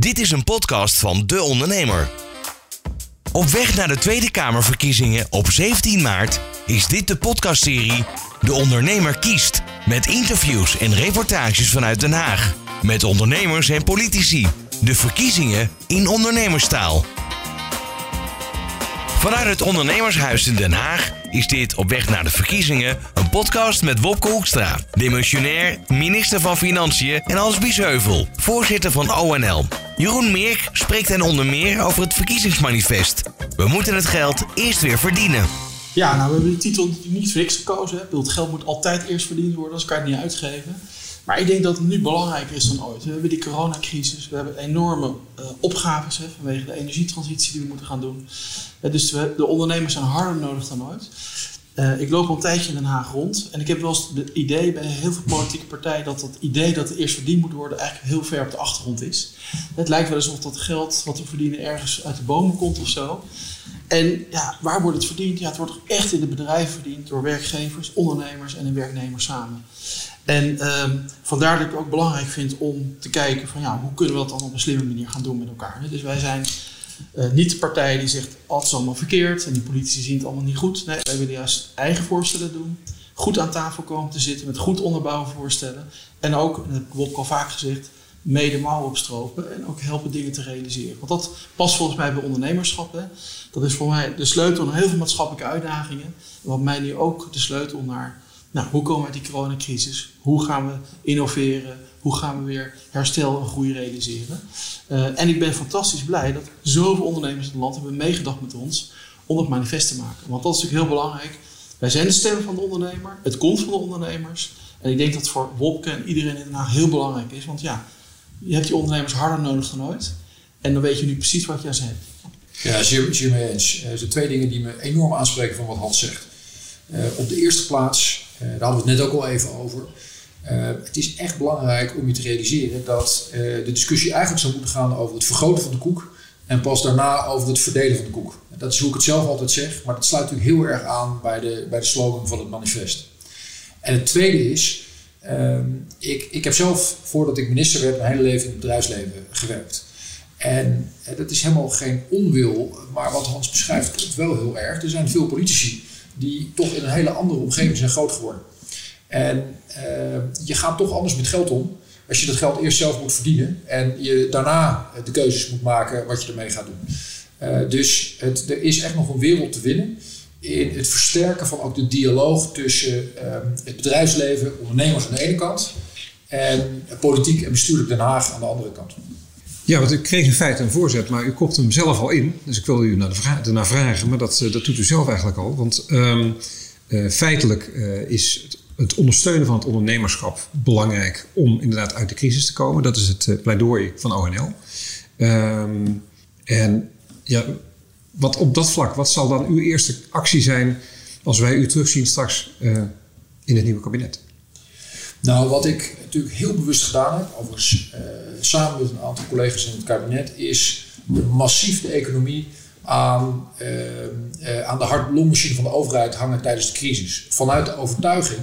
Dit is een podcast van De Ondernemer. Op weg naar de Tweede Kamerverkiezingen op 17 maart is dit de podcastserie De Ondernemer kiest. Met interviews en reportages vanuit Den Haag. Met ondernemers en politici. De verkiezingen in ondernemerstaal. Vanuit het Ondernemershuis in Den Haag is dit Op weg naar de verkiezingen een podcast met Wopke Hoekstra, demissionair, minister van Financiën en Hans Biesheuvel, voorzitter van ONL. Jeroen Meerk spreekt hen onder meer over het verkiezingsmanifest. We moeten het geld eerst weer verdienen. Ja, nou, we hebben de titel niet niks gekozen. Hè. Het geld moet altijd eerst verdiend worden, anders kan je het niet uitgeven. Maar ik denk dat het nu belangrijker is dan ooit. We hebben die coronacrisis, we hebben enorme uh, opgaves hè, vanwege de energietransitie die we moeten gaan doen. Dus de ondernemers zijn harder nodig dan ooit. Uh, ik loop al een tijdje in Den Haag rond en ik heb wel eens het idee bij heel veel politieke partijen dat dat idee dat het eerst verdiend moet worden eigenlijk heel ver op de achtergrond is. Het lijkt wel alsof dat geld wat we verdienen ergens uit de bomen komt of zo. En ja, waar wordt het verdiend? Ja, het wordt echt in de bedrijven verdiend door werkgevers, ondernemers en de werknemers samen. En um, vandaar dat ik het ook belangrijk vind om te kijken van ja, hoe kunnen we dat dan op een slimme manier gaan doen met elkaar. Dus wij zijn uh, niet de partij die zegt alles is allemaal verkeerd en die politici zien het allemaal niet goed. Nee, wij willen juist eigen voorstellen doen. Goed aan tafel komen te zitten met goed onderbouwen voorstellen. En ook, dat heb ik al vaak gezegd, mede mouwen opstropen en ook helpen dingen te realiseren. Want dat past volgens mij bij ondernemerschap. Hè. Dat is voor mij de sleutel naar heel veel maatschappelijke uitdagingen. En wat mij nu ook de sleutel naar nou, hoe komen we uit die coronacrisis? Hoe gaan we innoveren? Hoe gaan we weer herstel en groei realiseren? Uh, en ik ben fantastisch blij dat zoveel ondernemers in het land hebben meegedacht met ons om dat manifest te maken. Want dat is natuurlijk heel belangrijk. Wij zijn de stem van de ondernemer. Het komt van de ondernemers. En ik denk dat voor Wopke en iedereen in Den Haag heel belangrijk is. Want ja, je hebt die ondernemers harder nodig dan ooit. En dan weet je nu precies wat je aan ze hebt. Ja, zeer, zeer mee eens. Er zijn twee dingen die me enorm aanspreken van wat Hans zegt. Uh, op de eerste plaats daar hadden we het net ook al even over. Uh, het is echt belangrijk om je te realiseren dat uh, de discussie eigenlijk zou moeten gaan over het vergroten van de koek en pas daarna over het verdelen van de koek. Dat is hoe ik het zelf altijd zeg, maar dat sluit natuurlijk heel erg aan bij de, bij de slogan van het manifest. En het tweede is, uh, ik, ik heb zelf voordat ik minister werd mijn hele leven in het bedrijfsleven gewerkt. En dat is helemaal geen onwil, maar wat Hans beschrijft klopt wel heel erg. Er zijn veel politici die toch in een hele andere omgeving zijn groot geworden. En uh, je gaat toch anders met geld om als je dat geld eerst zelf moet verdienen en je daarna de keuzes moet maken wat je ermee gaat doen. Uh, dus het, er is echt nog een wereld te winnen in het versterken van ook de dialoog tussen het bedrijfsleven, ondernemers aan de ene kant en politiek en bestuurlijk Den Haag aan de andere kant. Ja, want ik kreeg in feite een voorzet, maar u kopt hem zelf al in. Dus ik wil u ernaar vragen, maar dat, dat doet u zelf eigenlijk al. Want um, uh, feitelijk uh, is het, ondersteunen van het ondernemerschap belangrijk om inderdaad uit de crisis te komen. Dat is het pleidooi van ONL. Um, en ja, wat op dat vlak, wat zal dan uw eerste actie zijn als wij u terugzien straks in het nieuwe kabinet? Nou, wat ik natuurlijk heel bewust gedaan heb, overigens uh, samen met een aantal collega's in het kabinet, is massief de economie aan, uh, uh, aan de hart-longmachine van de overheid hangen tijdens de crisis. Vanuit de overtuiging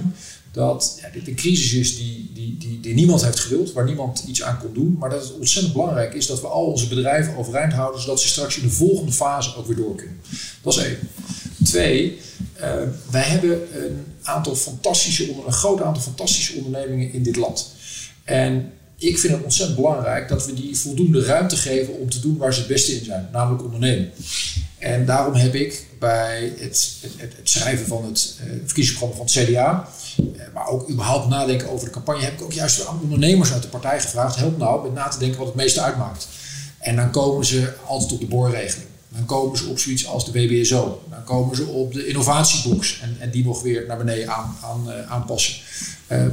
dat ja, dit een crisis is die, die, die, die niemand heeft gewild, waar niemand iets aan kon doen, maar dat het ontzettend belangrijk is dat we al onze bedrijven overeind houden, zodat ze straks in de volgende fase ook weer door kunnen. Dat is één. Twee, uh, wij hebben een aantal fantastische, een groot aantal fantastische ondernemingen in dit land. En ik vind het ontzettend belangrijk dat we die voldoende ruimte geven om te doen waar ze het beste in zijn, namelijk ondernemen. En daarom heb ik bij het, het, schrijven van het uh, verkiezingsprogramma van het CDA, uh, maar ook überhaupt nadenken over de campagne, heb ik ook juist aan ondernemers uit de partij gevraagd: help nou met na te denken wat het meeste uitmaakt. En dan komen ze altijd op de boorregeling. Dan komen ze op zoiets als de WBSO. Dan komen ze op de innovatiebox en, en die nog weer naar beneden aan, aan, uh, aanpassen.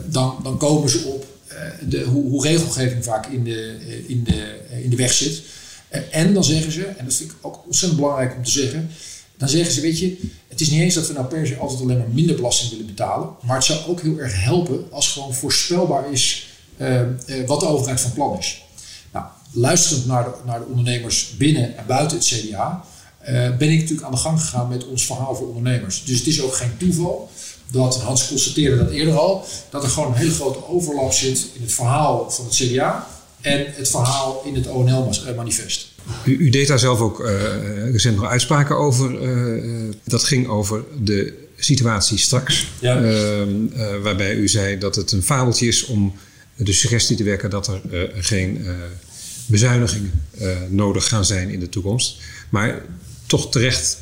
dan, dan komen ze op de, hoe, hoe, regelgeving vaak in de, in de, in de weg zit. En dan zeggen ze, en dat vind ik ook ontzettend belangrijk om te zeggen, dan zeggen ze, weet je, het is niet eens dat we nou per se altijd alleen maar minder belasting willen betalen, maar het zou ook heel erg helpen als gewoon voorspelbaar is wat de overheid van plan is. Luisterend naar de, naar de ondernemers binnen en buiten het CDA, uh, ben ik natuurlijk aan de gang gegaan met ons verhaal voor ondernemers. Dus het is ook geen toeval dat, Hans constateerde dat eerder al, dat er gewoon een hele grote overlap zit in het verhaal van het CDA en het verhaal in het ONL-manifest. U, u, deed daar zelf ook uh, recent nog uitspraken over. Uh, dat ging over de situatie straks. Ja. Uh, waarbij u zei dat het een fabeltje is om de suggestie te wekken dat er geen bezuinigingen nodig gaan zijn in de toekomst. Maar toch terecht,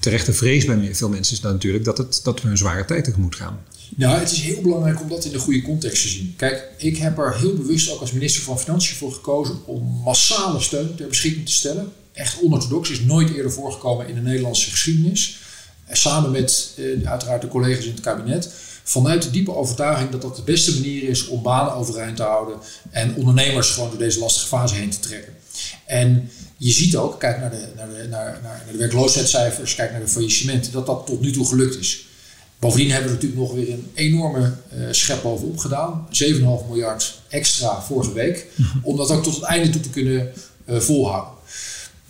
terechte vrees bij veel mensen is dan natuurlijk dat, het, dat we een zware tijd tegemoet gaan. Nou, het is heel belangrijk om dat in de goede context te zien. Kijk, ik heb er heel bewust ook als minister van Financiën voor gekozen om massale steun ter beschikking te stellen. Echt onorthodox, is nooit eerder voorgekomen in de Nederlandse geschiedenis. Samen met eh, uiteraard de collega's in het kabinet. Vanuit de diepe overtuiging dat dat de beste manier is om banen overeind te houden en ondernemers gewoon door deze lastige fase heen te trekken. En je ziet ook, kijk naar de, naar de, naar, naar de werkloosheidscijfers, kijk naar de faillissementen, dat dat tot nu toe gelukt is. Bovendien hebben we natuurlijk nog weer een enorme uh, schep bovenop gedaan. 7,5 miljard extra vorige week. Mhm. Om dat ook tot het einde toe te kunnen uh, volhouden.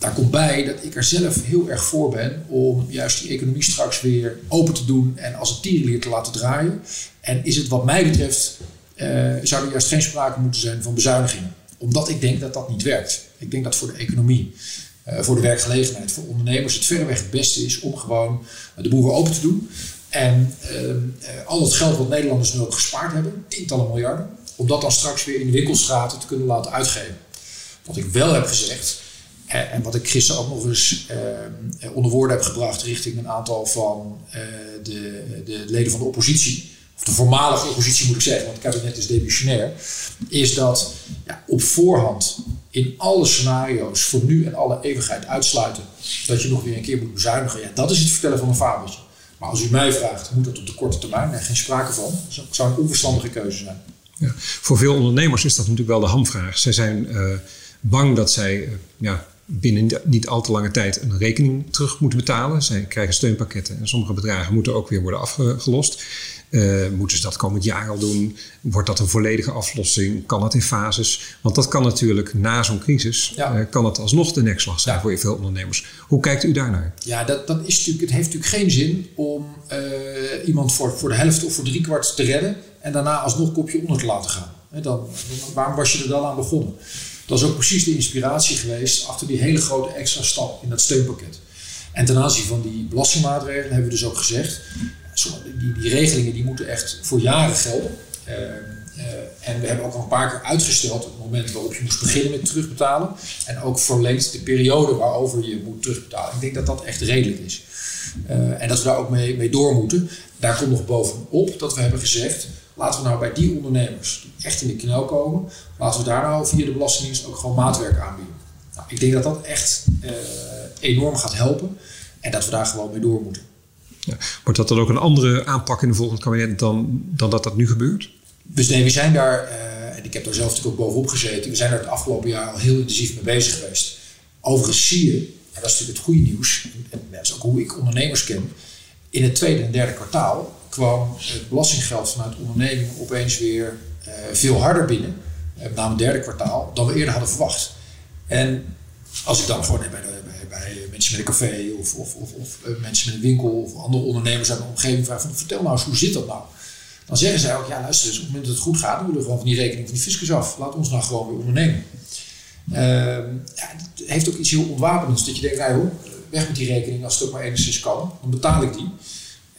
Daar komt bij dat ik er zelf heel erg voor ben om juist die economie straks weer open te doen en als een tierenlier te laten draaien. En is het wat mij betreft, uh, zou er juist geen sprake moeten zijn van bezuinigingen. Omdat ik denk dat dat niet werkt. Ik denk dat voor de economie, voor de werkgelegenheid, voor ondernemers het verreweg het beste is om gewoon de boer weer open te doen. En eh, al het geld wat Nederlanders nu gespaard hebben, tientallen miljarden, om dat dan straks weer in de winkelstraten te kunnen laten uitgeven. Wat ik wel heb gezegd, en wat ik gisteren ook nog eens ehm, onder woorden heb gebracht richting een aantal van eh, de, de leden van de oppositie, of de voormalige oppositie moet ik zeggen, want het kabinet is demissionair, is dat ja, op voorhand in alle scenario's voor nu en alle eeuwigheid uitsluiten dat je nog weer een keer moet bezuinigen. Ja, dat is het vertellen van een fabeltje. Maar als u mij vraagt, moet dat op de korte termijn? Nee, geen sprake van. Dat zou een onverstandige keuze zijn. Ja, voor veel ondernemers is dat natuurlijk wel de hamvraag. Zij zijn bang dat zij ja, binnen niet al te lange tijd een rekening terug moeten betalen. Zij krijgen steunpakketten en sommige bedragen moeten ook weer worden afgelost. Uh, moeten ze dat komend jaar al doen? Wordt dat een volledige aflossing? Kan dat in fases? Want dat kan natuurlijk na zo'n crisis, ja. uh, kan het alsnog de nekslag zijn ja. voor veel ondernemers. Hoe kijkt u daarnaar? Ja, dat, dat is natuurlijk, het heeft natuurlijk geen zin om uh, iemand voor, voor de helft of voor driekwart te redden en daarna alsnog kopje onder te laten gaan. He, dan, waarom was je er dan aan begonnen? Dat is ook precies de inspiratie geweest achter die hele grote extra stap in dat steunpakket. En ten aanzien van die belastingmaatregelen hebben we dus ook gezegd, die, die regelingen die moeten echt voor jaren gelden. Uh, en we hebben ook al een paar keer uitgesteld het moment waarop je moest beginnen met terugbetalen. En ook verlengd de periode waarover je moet terugbetalen. Ik denk dat dat echt redelijk is. Uh, en dat we daar ook mee, mee door moeten. Daar komt nog bovenop dat we hebben gezegd. Laten we nou bij die ondernemers die echt in de knel komen. Laten we daar nou via de Belastingdienst ook gewoon maatwerk aanbieden. Nou, ik denk dat dat echt enorm gaat helpen. En dat we daar gewoon mee door moeten. Ja. Wordt dat dan ook een andere aanpak in de volgende kabinet dan, dan dat dat nu gebeurt? Dus nee, we zijn daar, uh, en ik heb daar zelf natuurlijk ook bovenop gezeten, we zijn er het afgelopen jaar al heel intensief mee bezig geweest. Overigens zie je, en dat is natuurlijk het goede nieuws, en dat is ook hoe ik ondernemers ken, in het tweede en derde kwartaal kwam het belastinggeld vanuit ondernemingen opeens weer uh, veel harder binnen, uh, met name het derde kwartaal, dan we eerder hadden verwacht. En als ik dan gewoon bij de bij mensen met een café of, of, of, of eh, mensen met een winkel of andere ondernemers uit de omgeving vragen van vertel nou eens, hoe zit dat nou? Dan zeggen zij ook, ja luister eens, op het moment dat het goed gaat, dan willen we gewoon van die rekening van die fiscus af. Laat ons nou gewoon weer ondernemen. Uh, ja, het heeft ook iets heel ontwapenends, dat je denkt, nou, weg met die rekening als het ook maar enigszins kan. Dan betaal ik die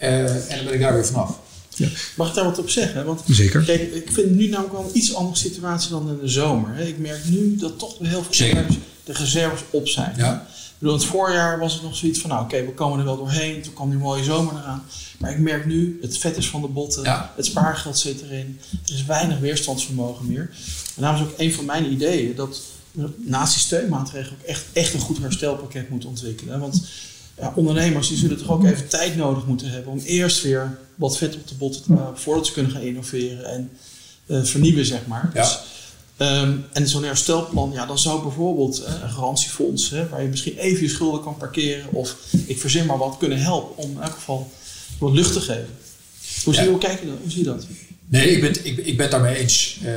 uh, en dan ben ik daar weer vanaf. Ja. Mag ik daar wat op zeggen? Want, Zeker. Kijk, ik vind nu namelijk wel een iets andere situatie dan in de zomer. Ik merk nu dat toch heel veel de reserves op zijn. Ja bedoel, in het voorjaar was het nog zoiets van, nou oké, we komen er wel doorheen. Toen kwam die mooie zomer eraan. Maar ik merk nu, het vet is van de botten. Het spaargeld zit erin. Er is weinig weerstandsvermogen meer. En daarom is ook een van mijn ideeën dat naast die steunmaatregelen ook echt, echt een goed herstelpakket moeten ontwikkelen. Want ja, ondernemers die zullen toch ook even tijd nodig moeten hebben om eerst weer wat vet op de botten te maken voordat ze kunnen gaan innoveren en uh, vernieuwen, zeg maar. Ja. Dus Um, en zo'n herstelplan, ja, dan zou bijvoorbeeld uh, een garantiefonds, hè, waar je misschien even je schulden kan parkeren, of ik verzin maar wat, kunnen helpen om in elk geval wat lucht te geven. Hoe, ja. zie, hoe, kijk je dat? hoe zie je dat? Nee, ik ben, ik, ik ben het daarmee eens. Uh,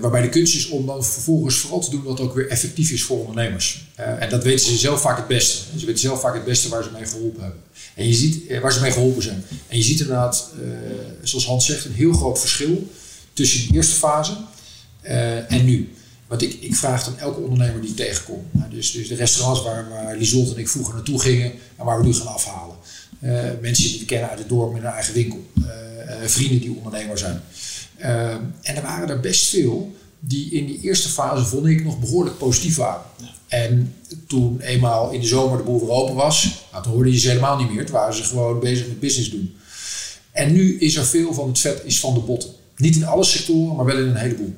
waarbij de kunst is om dan vervolgens vooral te doen wat ook weer effectief is voor ondernemers. Uh, en dat weten ze zelf vaak het beste. Ze weten zelf vaak het beste waar ze mee geholpen hebben. En je ziet waar ze mee geholpen zijn. En je ziet inderdaad, zoals Hans zegt, een heel groot verschil tussen de eerste fase en nu. Want ik, ik vraag dan elke ondernemer die ik tegenkom. dus, dus de restaurants waar, waar en ik vroeger naartoe gingen en waar we nu gaan afhalen. Mensen die we kennen uit het dorp met een eigen winkel. Uh, vrienden die ondernemer zijn. en er waren er best veel die in die eerste fase, vond ik, nog behoorlijk positief waren. En toen eenmaal in de zomer de boel weer open was, nou, toen hoorde je ze helemaal niet meer. Toen waren ze gewoon bezig met business doen. En nu is er veel van het vet is van de botten. Niet in alle sectoren, maar wel in een heleboel.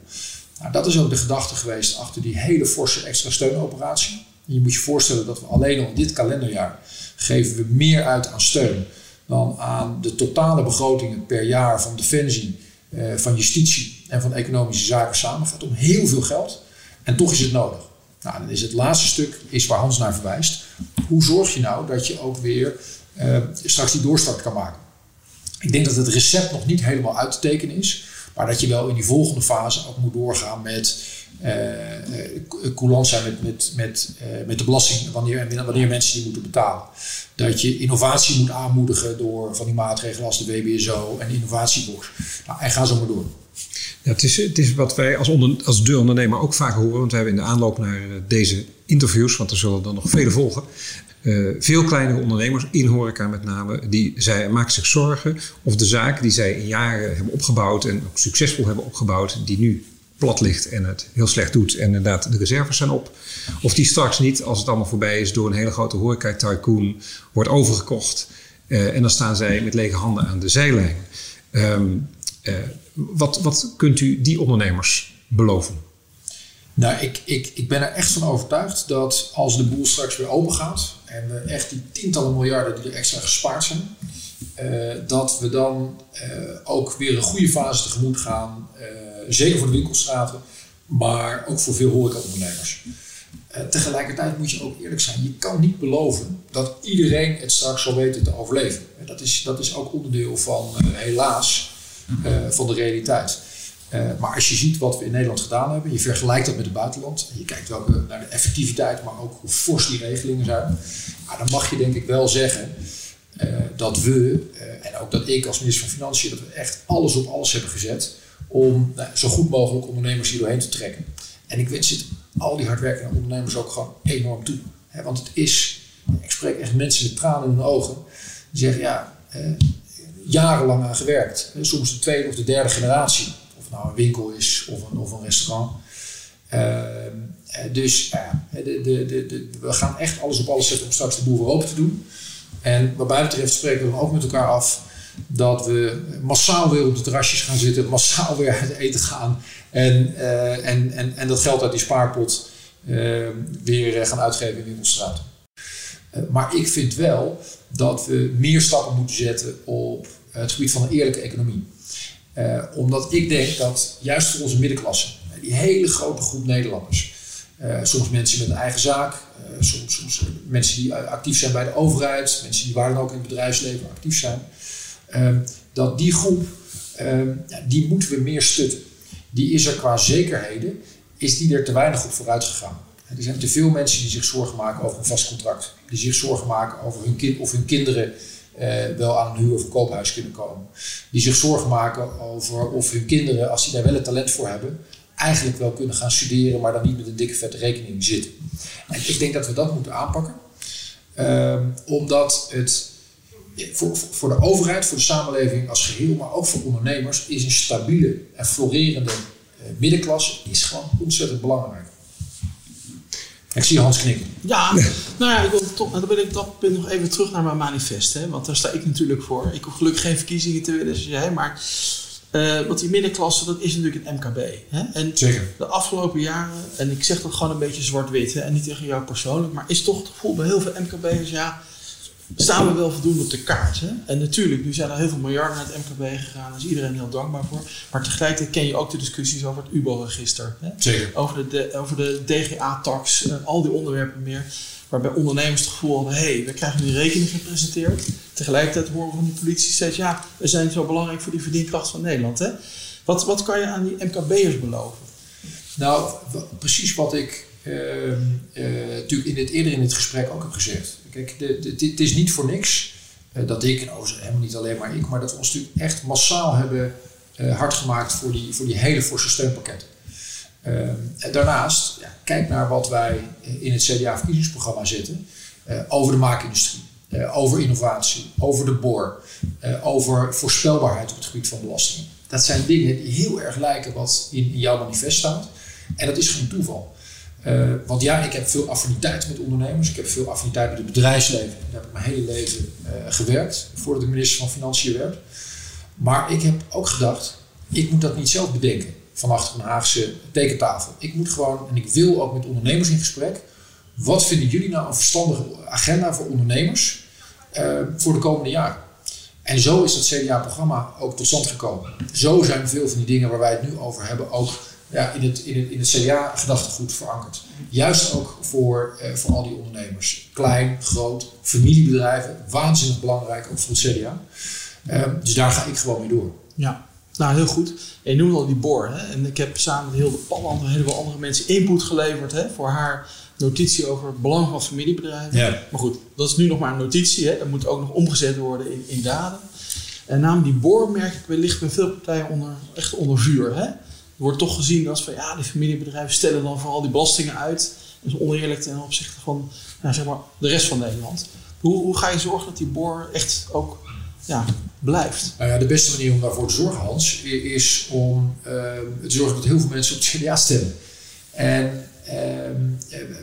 Nou, dat is ook de gedachte geweest achter die hele forse extra steunoperatie. Je moet je voorstellen dat we alleen al dit kalenderjaar geven we meer uit aan steun dan aan de totale begrotingen per jaar van Defensie, eh, van Justitie en van Economische Zaken samen. Om heel veel geld en toch is het nodig. Nou, dan is het laatste stuk is waar Hans naar verwijst. Hoe zorg je nou dat je ook weer eh, straks die doorstart kan maken? Ik denk dat het recept nog niet helemaal uit te tekenen is. Maar dat je wel in die volgende fase ook moet doorgaan met coulant zijn met, met, met, uh, met de belasting wanneer, wanneer mensen die moeten betalen. Dat je innovatie moet aanmoedigen door van die maatregelen als de WBSO en de innovatiebox. Nou, en ga zo maar door. Ja, het, is, het is wat wij als, onder, als de ondernemer ook vaak horen. Want we hebben in de aanloop naar deze interviews, want er zullen dan nog vele volgen. Uh, veel kleinere ondernemers, in horeca met name, die zij, maken zich zorgen of de zaak die zij in jaren hebben opgebouwd en ook succesvol hebben opgebouwd, die nu plat ligt en het heel slecht doet en inderdaad de reserves zijn op. Of die straks niet, als het allemaal voorbij is, door een hele grote horeca-tycoon wordt overgekocht. Uh, en dan staan zij met lege handen aan de zijlijn. Um, uh, wat, wat kunt u die ondernemers beloven? Nou, ik, ik, ik ben er echt van overtuigd dat als de boel straks weer open gaat en we echt die tientallen miljarden die er extra gespaard zijn, uh, dat we dan uh, ook weer een goede fase tegemoet gaan. Zeker voor de winkelstraten, maar ook voor veel horecaondernemers. tegelijkertijd moet je ook eerlijk zijn, je kan niet beloven dat iedereen het straks zal weten te overleven. Dat is, dat is ook onderdeel van, helaas, van de realiteit. Uh, maar als je ziet wat we in Nederland gedaan hebben, je vergelijkt dat met het buitenland, en je kijkt wel naar de effectiviteit, maar ook hoe fors die regelingen zijn, nou, dan mag je denk ik wel zeggen uh, dat we, en ook dat ik als minister van Financiën, dat we echt alles op alles hebben gezet om nou, zo goed mogelijk ondernemers hier doorheen te trekken. En ik wens het al die hardwerkende ondernemers ook gewoon enorm toe. Want het is, ik spreek echt mensen met tranen in hun ogen, die zeggen ja, jarenlang aan gewerkt, soms de tweede of de derde generatie nou een winkel is of een, of een restaurant. Ehm, eh, dus ja, de, de, de, we gaan echt alles op alles zetten om straks de boel weer open te doen. En wat mij betreft spreken we ook met elkaar af dat we massaal weer op de terrasjes gaan zitten, massaal weer uit eten gaan en, uh, en, en, en dat geld uit die spaarpot uh, weer gaan uitgeven in winkelstraten. Uh, maar ik vind wel dat we meer stappen moeten zetten op het gebied van een eerlijke economie. Uh, omdat ik denk dat juist voor onze middenklasse, die hele grote groep Nederlanders, uh, soms mensen met een eigen zaak, soms, soms, mensen die actief zijn bij de overheid, mensen die waar dan ook in het bedrijfsleven actief zijn, ehm, dat die groep, ehm, die moeten we meer stutten. Die is er qua zekerheden, is die er te weinig op vooruit gegaan. Er zijn te veel mensen die zich zorgen maken over een vast contract, die zich zorgen maken over hun kind of hun kinderen wel aan een huur- of koophuis kunnen komen. Die zich zorgen maken over of hun kinderen, als die daar wel het talent voor hebben, eigenlijk wel kunnen gaan studeren, maar dan niet met een dikke vette rekening zitten. En ik denk dat we dat moeten aanpakken. Uh, omdat het voor, voor de overheid, voor de samenleving als geheel, maar ook voor ondernemers, is een stabiele en florerende uh, middenklasse is gewoon ontzettend belangrijk. Ik zie Hans knikken. Ja, nou ja, ik wil toch, dan ben ik dat punt nog even terug naar mijn manifest. Hè, want daar sta ik natuurlijk voor. Ik hoef gelukkig geen verkiezingen te winnen, zoals jij. Maar uh, want die middenklasse, dat is natuurlijk het MKB. Hè? En Zeker. de afgelopen jaren, en ik zeg dat gewoon een beetje zwart-wit, en niet tegen jou persoonlijk, maar is toch het gevoel bij heel veel MKB'ers, ja, staan we wel voldoende op de kaart. Hè? En natuurlijk, nu zijn er heel veel miljarden naar het MKB gegaan. Daar is iedereen heel dankbaar voor. Maar tegelijkertijd ken je ook de discussies over het UBO-register. Zeker. Over de, over de DGA-tax en al die onderwerpen meer. Waarbij ondernemers het gevoel hadden, hé, hey, we krijgen die rekening gepresenteerd. Tegelijkertijd horen we van die politie steeds, ja, we zijn zo belangrijk voor die verdienkracht van Nederland. Hè? Wat, wat kan je aan die MKB'ers beloven? Nou, precies wat ik uh, uh, natuurlijk in het, eerder in het gesprek ook heb gezegd. Kijk, het is niet voor niks uh, dat ik, nou helemaal niet alleen maar ik, maar dat we ons natuurlijk echt massaal hebben hard gemaakt voor die, voor die hele forse steunpakketten. en daarnaast, ja, kijk naar wat wij in het CDA-verkiezingsprogramma zetten over de maakindustrie. over innovatie, over de boor, over voorspelbaarheid op het gebied van belastingen. Dat zijn dingen die heel erg lijken wat in, in jouw manifest staat. En dat is geen toeval. Uh, want ja, ik heb veel affiniteit met ondernemers. Ik heb veel affiniteit met het bedrijfsleven. Daar heb ik mijn hele leven uh, gewerkt, voordat ik minister van Financiën werd. Maar ik heb ook gedacht, ik moet dat niet zelf bedenken van achter een Haagse tekentafel. Ik moet gewoon, en ik wil ook met ondernemers in gesprek. Wat vinden jullie nou een verstandige agenda voor ondernemers uh, voor de komende jaren? En zo is dat CDA-programma ook tot stand gekomen. Zo zijn veel van die dingen waar wij het nu over hebben ook ja, in het, in het, in het CDA-gedachtegoed verankerd. Juist ook voor, eh, voor al die ondernemers. Klein, groot, familiebedrijven, waanzinnig belangrijk, ook voor het CDA. Ehm, dus daar ga ik gewoon mee door. Ja, nou heel goed. je noemde al die boor. Hè? En ik heb samen met heel de en heel veel andere mensen input geleverd hè, voor haar notitie over het belang van familiebedrijven. Ja. Maar goed, dat is nu nog maar een notitie. Hè? Dat moet ook nog omgezet worden in, in daden. En namelijk die boor merk ik wellicht bij veel partijen onder, echt onder vuur. Hè? Wordt toch gezien als van ja, die familiebedrijven stellen dan vooral die belastingen uit. Dat is oneerlijk ten opzichte van nou, zeg maar, de rest van Nederland. Hoe, hoe ga je zorgen dat die boor echt ook ja, blijft? Nou ja, de beste manier om daarvoor te zorgen, Hans, is om uh, te zorgen dat heel veel mensen op het CDA stemmen. En uh,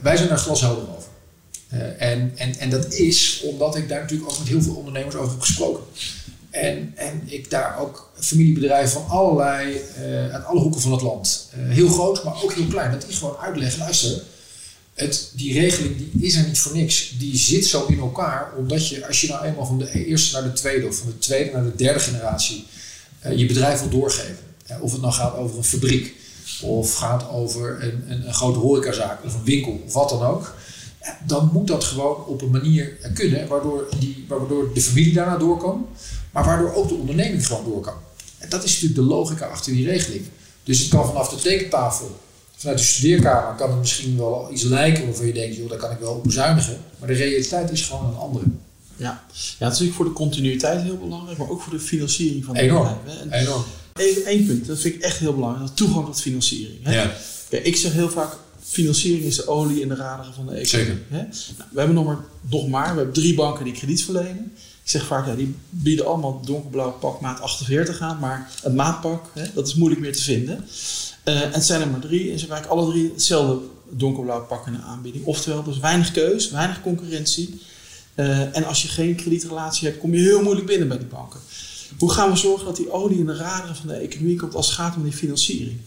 wij zijn daar glashelder over. Uh, en, en, en dat is omdat ik daar natuurlijk ook met heel veel ondernemers over heb gesproken. En, en ik daar ook familiebedrijven van allerlei, uh, uit alle hoeken van het land, uh, heel groot, maar ook heel klein, dat die gewoon uitleggen, luister, het, die regeling die is er niet voor niks. Die zit zo in elkaar, omdat je, als je nou eenmaal van de eerste naar de tweede, of van de tweede naar de derde generatie, uh, je bedrijf wil doorgeven. of het nou gaat over een fabriek, of gaat over een, een, een grote horecazaak, of een winkel, of wat dan ook dan moet dat gewoon op een manier kunnen waardoor, die, waardoor de familie daarna door kan maar waardoor ook de onderneming gewoon door kan. En dat is natuurlijk de logica achter die regeling. Dus het kan vanaf de tekentafel, vanuit de studeerkamer, kan het misschien wel iets lijken waarvan je denkt, joh, daar kan ik wel op bezuinigen. Maar de realiteit is gewoon een andere. Ja. ja, het is natuurlijk voor de continuïteit heel belangrijk, maar ook voor de financiering van de Enorm. bedrijven. Enorm. Één punt, dat vind ik echt heel belangrijk, toegang tot financiering. Hè? Ja. Kijk, ik zeg heel vaak, financiering is de olie in de raderen van de economie. Zeker. Hè? Nou, we hebben nog maar, nog maar, we hebben drie banken die krediet verlenen. Zeg vaak, ja, die bieden allemaal donkerblauw pak maat 48 aan, maar het maatpak, hè, dat is moeilijk meer te vinden. Uh, en zijn er maar drie en ze werken alle drie hetzelfde donkerblauw pak in de aanbieding. Oftewel, dus weinig keus, weinig concurrentie. Uh, en als je geen kredietrelatie hebt, kom je heel moeilijk binnen bij die banken. Hoe gaan we zorgen dat die olie in de raderen van de economie komt als het gaat om die financiering?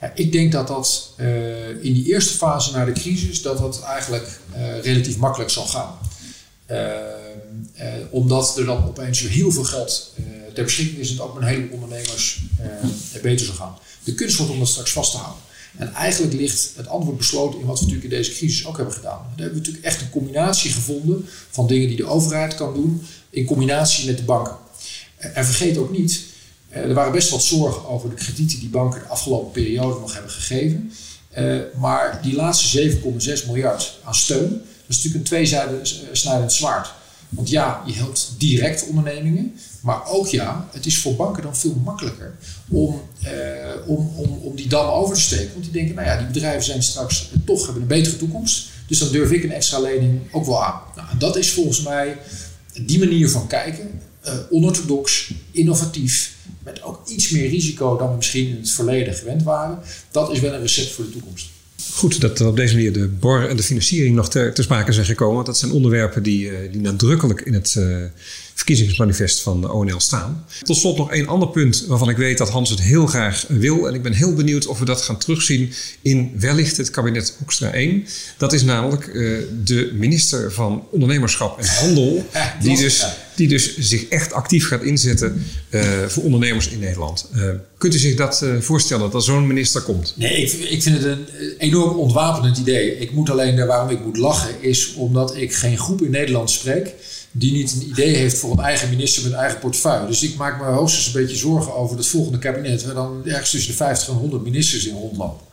Ja, ik denk dat dat uh, in die eerste fase na de crisis, dat dat eigenlijk relatief makkelijk zal gaan. Uh, omdat er dan opeens heel veel geld uh, ter beschikking is en het ook met een heleboel ondernemers beter zal gaan. De kunst wordt om dat straks vast te houden. En eigenlijk ligt het antwoord besloten in wat we natuurlijk in deze crisis ook hebben gedaan. Daar hebben we natuurlijk echt een combinatie gevonden van dingen die de overheid kan doen in combinatie met de banken. En vergeet ook niet, er waren best wat zorgen over de kredieten die banken de afgelopen periode nog hebben gegeven. Maar die laatste 7,6 miljard aan steun, is natuurlijk een tweesnijdend eh, zwaard. Want ja, je helpt direct ondernemingen. Maar ook ja, het is voor banken dan veel makkelijker om, eh, om, om, om die dam over te steken. Want die denken, nou ja, die bedrijven zijn straks eh, toch hebben een betere toekomst. Dus dan durf ik een extra lening ook wel aan. Nou, en dat is volgens mij die manier van kijken. Uh, onorthodox, innovatief, met ook iets meer risico dan we misschien in het verleden gewend waren. Dat is wel een recept voor de toekomst. Goed dat op deze manier de BOR en de financiering nog ter, ter sprake zijn gekomen. Want dat zijn onderwerpen die, eh, die nadrukkelijk in het uh, verkiezingsmanifest van de ONL staan. Tot slot nog één ander punt waarvan ik weet dat Hans het heel graag wil. En ik ben heel benieuwd of we dat gaan terugzien in wellicht het kabinet Hoekstra 1. Dat is namelijk uh, de minister van Ondernemerschap en Handel. Die dus, die dus zich echt actief gaat inzetten uh, voor ondernemers in Nederland. Uh, kunt u zich dat voorstellen dat zo'n minister komt? Nee, ik, ik, vind het een enorm ontwapenend idee. Ik moet alleen, waarom ik moet lachen, is omdat ik geen groep in Nederland spreek die niet een idee heeft voor een eigen minister met een eigen portefeuille. Dus ik maak me hoogstens een beetje zorgen over het volgende kabinet, waar dan ergens tussen de 50 en 100 ministers in rondlopen.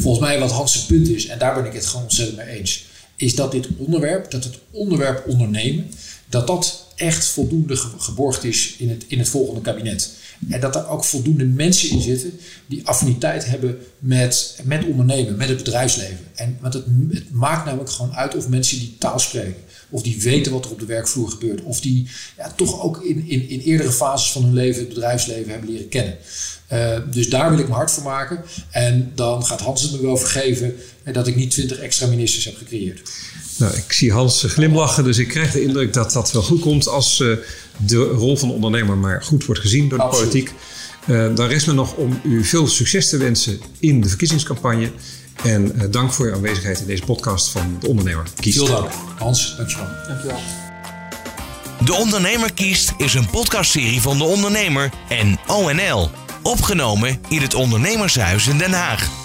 Volgens mij wat Hans' punt is, en daar ben ik het gewoon ontzettend mee eens, is dat dit onderwerp, dat het onderwerp ondernemen, dat dat echt voldoende geborgd is in het, in het volgende kabinet. En dat er ook voldoende mensen in zitten die affiniteit hebben met, met ondernemen, met het bedrijfsleven. En, want het, het maakt namelijk gewoon uit of mensen die taal spreken. Of die weten wat er op de werkvloer gebeurt. Of die ja, toch ook in, in, in eerdere fases van hun leven het bedrijfsleven hebben leren kennen. Uh, dus daar wil ik me hard voor maken. En dan gaat Hans het me wel vergeven dat ik niet 20 extra ministers heb gecreëerd. Nou, ik zie Hans glimlachen, dus ik krijg de indruk dat dat wel goed komt als uh, de rol van de ondernemer maar goed wordt gezien door de Absoluut. politiek. Uh, dan rest me nog om u veel succes te wensen in de verkiezingscampagne. En uh, dank voor uw aanwezigheid in deze podcast van De Ondernemer Kiest. Veel dank. Hans, dankjewel. Dankjewel. De Ondernemer Kiest is een podcastserie van De Ondernemer en ONL. Opgenomen in het Ondernemershuis in Den Haag.